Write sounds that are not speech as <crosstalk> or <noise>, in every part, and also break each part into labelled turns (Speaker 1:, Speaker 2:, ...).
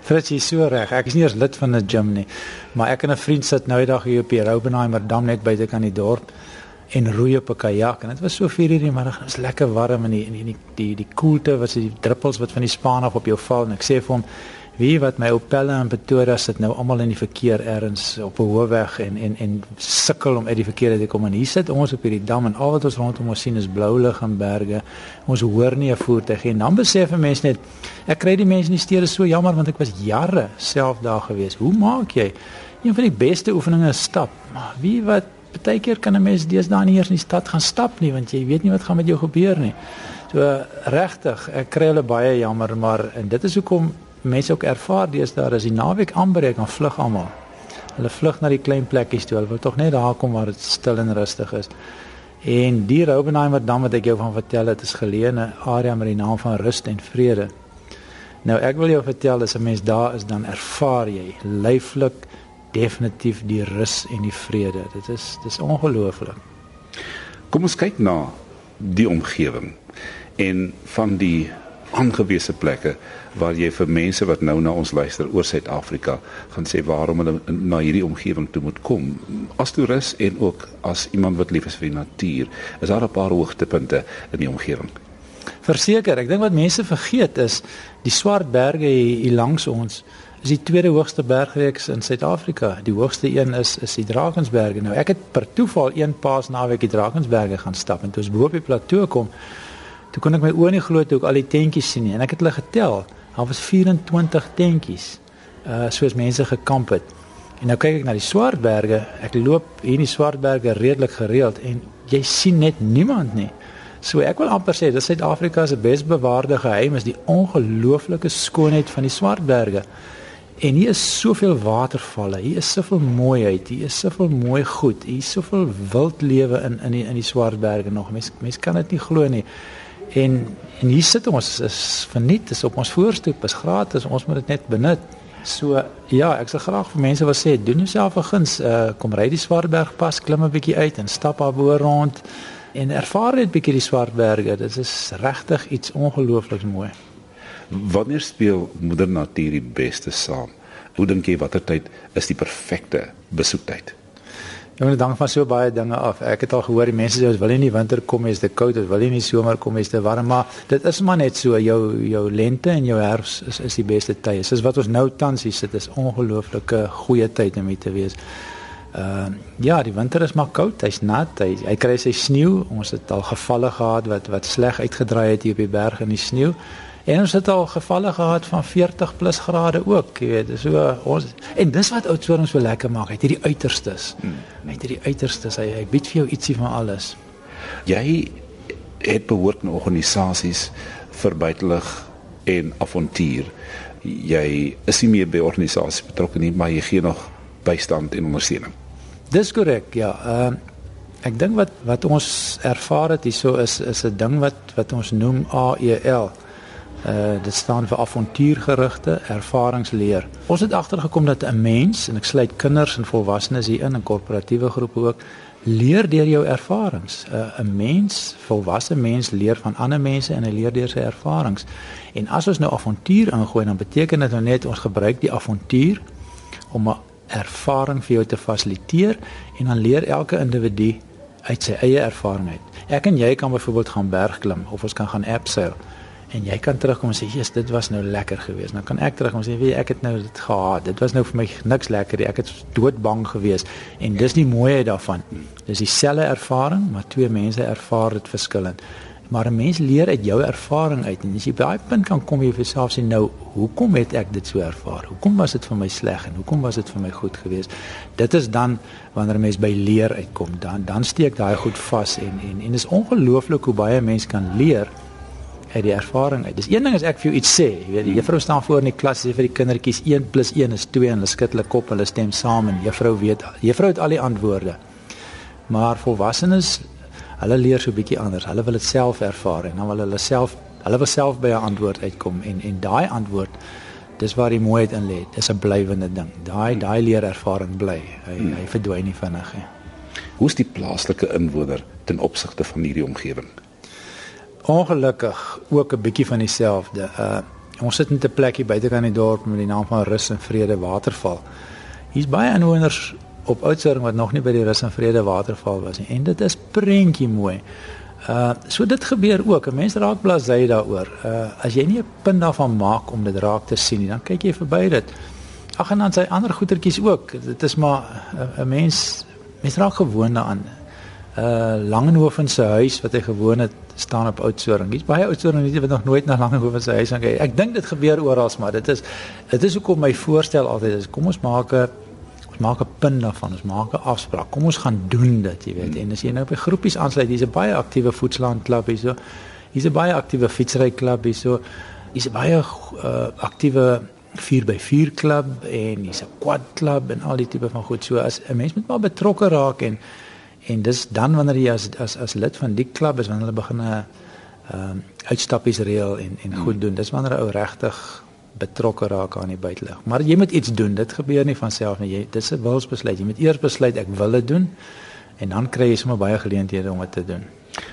Speaker 1: Frits is so reg. Ek is nie eers lid van 'n gym nie, maar ek en 'n vriend sit nou eendag hier op die Roubenheimer dam net buite kan die dorp en roei op 'n kajak en dit was so 4:00 in die middag. Dit was lekker warm en die die die die, die koelte wat die druppels wat van die spaan af op jou val en ek sê vir hom wie wat my Opelle in Pretoria sit nou almal in die verkeer ergens op 'n hoofweg en en en sukkel om uit die verkeer te kom en hier sit ons op hierdie dam en al wat ons rondom ons sien is blou lig en berge. Ons hoor nie 'n voertuig nie. Dan besef 'n mens net ek kry die mense in die stede so jammer want ek was jare self daar gewees. Hoe maak jy? Een van die beste oefeninge is stap. Maar wie wat Partykeer kan 'n mens deesdae nie eers in die stad gaan stap nie want jy weet nie wat gaan met jou gebeur nie. So regtig, ek kry hulle baie jammer, maar en dit is hoekom mense ook ervaar deesdae as die naweek aanbreek dan vlug almal. Hulle vlug na die klein plekkies toe. Hulle wil tog net daar kom waar dit stil en rustig is. En die Roubenheimer dam wat ek jou van vertel het, is geleë in 'n area met die naam van rust en vrede. Nou ek wil jou vertel as 'n mens daar is dan ervaar jy lyflik definitief die rus en die vrede. Dit is dis ongelooflik.
Speaker 2: Kom ons kyk na die omgewing en van die aangewese plekke waar jy vir mense wat nou na ons luister oor Suid-Afrika gaan sê waarom hulle na hierdie omgewing toe moet kom as toerist en ook as iemand wat lief is vir die natuur. Is daar 'n paar hoogtepunte in die omgewing?
Speaker 1: Verseker, ek dink wat mense vergeet is die swart berge hier langs ons is die tweede hoogste bergreeks in Suid-Afrika. Die hoogste een is is die Drakensberge. Nou ek het per toeval een paas naweek die Drakensberge gaan stap en toe ons bo op die plateau kom, toe kon ek my oë nie glo toe ek al die tentjies sien nie en ek het hulle getel. Daar was 24 tentjies. Uh soos mense gekamp het. En nou kyk ek na die Swartberge. Ek loop hier in die Swartberge redelik gereeld en jy sien net niemand nie. So ek wil amper sê dat Suid-Afrika se besbewaarde geheim is die ongelooflike skoonheid van die Swartberge. En hier is soveel watervalle, hier is soveel mooiheid, hier is soveel mooi goed, hier is soveel wildlewe in in die in die Swartberge nog. Mens mens kan dit nie glo nie. En en hier sit ons is verniet, is op ons voorstoep, is gratis, ons moet dit net benut. So ja, ek sal graag vir mense wil sê, doen jouself 'n guns, uh, kom ry die Swartberg pas, klim 'n bietjie uit en stap daar bo rond en ervaar net bietjie die Swartberge. Dit is regtig iets ongelooflik mooi.
Speaker 2: Wanneer speel moeder natuur die beste saam? Hoe dink jy watter tyd is die perfekte besoektyd?
Speaker 1: Ja, dit hang van so baie dinge af. Ek het al gehoor die mense sê ons wil nie in die winter kom as dit koud is, wil nie in die somer kom as dit warm, maar dit is maar net so jou jou lente en jou herfs is is die beste tye. Soos wat ons nou tans hier sit, is ongelooflike goeie tyd om hier te wees. Ehm uh, ja, die winter is maar koud, hy's nat, hy hy kry sy sneeu. Ons het al gevalle gehad wat wat sleg uitgedraai het hier op die berg in die sneeu. En ons het al gevalle gehad van 40 plus grade ook, jy weet. So ons en dis wat Oudtshoorn so lekker maak. Hy het hierdie uiterstes. Hmm. Hy het hierdie uiterstes. Hy, hy bied vir jou ietsie van alles.
Speaker 2: Jy het behoort aan organisasies vir buitelug en avontuur. Jy is nie meer by organisasies betrokke nie, maar jy gee nog bystand en ondersteuning.
Speaker 1: Dis korrek, ja. Ehm uh, ek dink wat wat ons ervaar het hierso is is 'n ding wat wat ons noem AEL. Uh dit staan vir avontuurgerigte ervaringsleer. Ons het agtergekom dat 'n mens en ek sluit kinders en volwassenes hier in en korporatiewe groepe ook leer deur jou ervarings. uh, 'n mens, volwasse mens leer van ander mense en hy leer deur sy ervarings. En as ons nou avontuur ingooi, dan beteken dit nou net ons gebruik die avontuur om 'n ervaring vir jou te fasiliteer en dan leer elke individu uit sy eie ervaring uit. Ek en jy kan byvoorbeeld gaan bergklim of ons kan gaan abseil en jy kan terugkom en sê Jesus dit was nou lekker geweest. Nou kan ek terugkom en sê weet jy ek het nou dit gehad. Dit was nou vir my niks lekker nie. Ek het doodbang geweest en dis die mooiheid daarvan. Dis dieselfde ervaring, maar twee mense ervaar dit verskillend. Maar 'n mens leer uit jou ervaring uit en as jy by daai punt kan kom jy vir jouself sê nou hoekom het ek dit so ervaar? Hoekom was dit vir my sleg en hoekom was dit vir my goed geweest? Dit is dan wanneer 'n mens by leer uitkom, dan dan steek daai goed vas en en en is ongelooflik hoe baie mense kan leer uit die ervaring uit. Dis een ding as ek vir jou iets sê, jy weet, die juffrou staan voor in die klas sê vir die kindertjies 1 + 1 is 2 en hulle skud hulle kop, hulle stem saam en juffrou weet, juffrou het al die antwoorde. Maar volwassenes, hulle leer so 'n bietjie anders. Hulle wil dit self ervaar en dan wil hulle self, hulle wil self by 'n antwoord uitkom en en daai antwoord dis waar die mooiheid in lê. Dis 'n blywende ding. Daai daai leerervaring bly. Hy hmm. hy verdwyn nie vinnig nie.
Speaker 2: Hoe is die plaaslike inwoner ten opsigte van hierdie omgewing?
Speaker 1: Ongelukkig ook 'n bietjie van dieselfde. Uh Ons sit net 'n plekkie buitekant die dorp met die naam van Rus en Vrede Waterval. Hier's baie inwoners op Oudtshoorn wat nog nie by die Rus en Vrede Waterval was nie en dit is prentjie mooi. Uh so dit gebeur ook. 'n Mens raak blasey daaroor. Uh as jy nie 'n punt daarvan maak om dit raak te sien nie, dan kyk jy verby dit. Ag en dan sy ander goetertjies ook. Dit is maar 'n mens mens raak gewoond daaraan. Uh Langehoven se huis wat hy gewoon het staan op Oudtshoorn. Dis baie Oudtshoorn mense wat nog nooit na Langehoven se huis gaan kyk. Ek dink dit gebeur oral, maar dit is dit is hoekom my voorstel altyd is kom ons maak 'n maak 'n punt daarvan, ons maak 'n afspraak. Kom ons gaan doen dit, jy weet. Hmm. En as jy nou by groepies aansluit, hier's 'n baie aktiewe voetslaan klub hierso. Hier's 'n baie aktiewe fietsry klub hierso. Hier's 'n baie uh, aktiewe 4x4 klub en hier's 'n quad klub en al die tipe van goed. So as 'n mens moet maar betrokke raak en en dis dan wanneer jy as as as lid van die klub is wanneer hulle begin 'n ehm um, uitstappies reël en en goed hmm. doen. Dis wanneer 'n ou regtig betrokke raak aan die buitelug. Maar jy moet iets doen. Dit gebeur nie van self nie. Jy dis 'n wilsbesluit. Jy moet eers besluit ek wil dit doen en dan kry jy sommer baie geleenthede om dit te doen.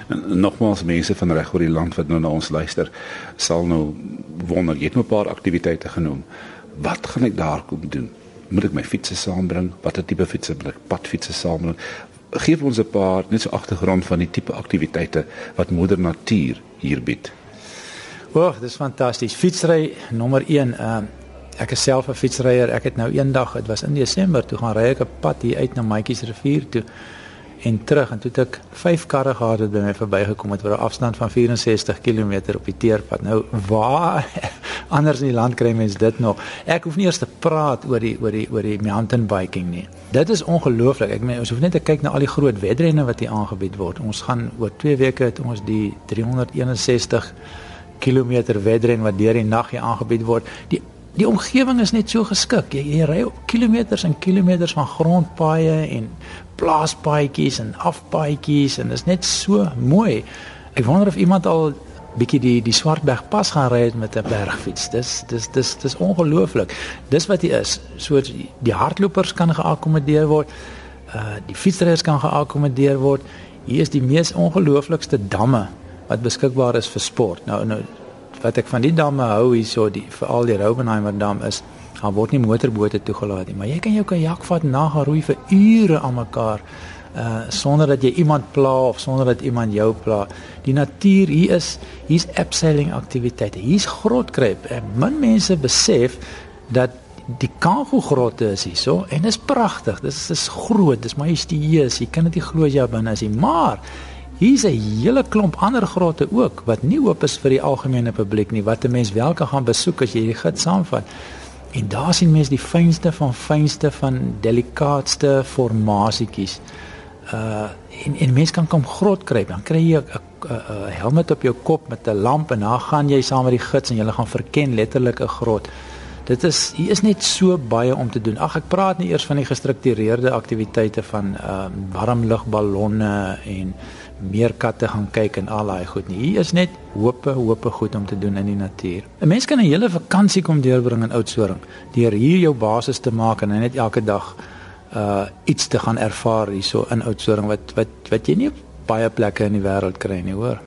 Speaker 2: En nogmaals mense van reg oor die land wat nou na ons luister, sal nou wonder, jy het nou 'n paar aktiwiteite genoem. Wat gaan ek daar kom doen? Moet ek my fietsse saambring? Watter tipe fietsse moet ek padfietsse saambring? Geef ons 'n paar net so agtergrond van die tipe aktiwiteite wat moeder natuur hier bied.
Speaker 1: O, dis fantasties. Fietsry nommer 1. Ehm uh, ek is self 'n fietsryer. Ek het nou eendag, dit was in Desember, toe gaan ry ek 'n pad hier uit na Maatjies rivier toe en terug en toe het ek vyf karre gehad wat by my verbygekom het oor 'n afstand van 64 km op die teerpad. Nou waar <laughs> anders in die land kry mense dit nog? Ek hoef nie eers te praat oor die oor die oor die mountain biking nie. Dit is ongelooflik. Ek meen ons hoef net te kyk na al die groot wedrenne wat hier aangebied word. Ons gaan oor 2 weke het ons die 361 kilometer wedren wat deur die nag hier aangebied word. Die die omgewing is net so geskik. Jy, jy ry kilometers en kilometers van grondpaaie en plaaspaadjies en afpaadjies en dit is net so mooi. Ek wonder of iemand al bietjie die die Swartberg pas gaan ry met 'n bergfiets. Dis dis dis dis ongelooflik. Dis wat hy is. So die hardlopers kan geakkommodeer word. Uh die fietsryers kan geakkommodeer word. Hier is die mees ongelooflikste damme wat beskikbaar is vir sport. Nou nou wat ek van die damme hou hierso die veral die Robenheimer dam is daar word nie motorbote toegelaat nie, maar jy kan jou kajak vat na gaan roei vir ure aan mekaar uh sonder dat jy iemand pla of sonder dat iemand jou pla. Die natuur hier is hier's abseiling aktiwiteite. Hier's grotkruip. En min mense besef dat die Kango grotte is hierso en dit is pragtig. Dit is, is groot, dis majestueus. Jy kan dit nie glo jy binne is nie, maar Hier's 'n hele klomp ander grotte ook wat nie oop is vir die algemene publiek nie wat 'n mens wel kan gaan besoek as jy die gids saamvat. En daar sien mense die fynste van fynste van delikaatste formasietjies. Uh en en mense kan kom grot kruip, dan kry jy 'n 'n helm op jou kop met 'n lamp en dan gaan jy saam met die gids en jy gaan verken letterlik 'n grot. Dit is hier is net so baie om te doen. Ag ek praat nie eers van die gestruktureerde aktiwiteite van ehm uh, warmlugballonne en meer katte gaan kyk en al daai goed nie. Hier is net hope, hope goed om te doen in die natuur. 'n Mens kan 'n hele vakansie kom deurbring in Oudtshoorn deur hier jou basis te maak en net elke dag uh iets te gaan ervaar hierso in Oudtshoorn wat wat wat jy nie baie plekke in die wêreld kry nie, hoor.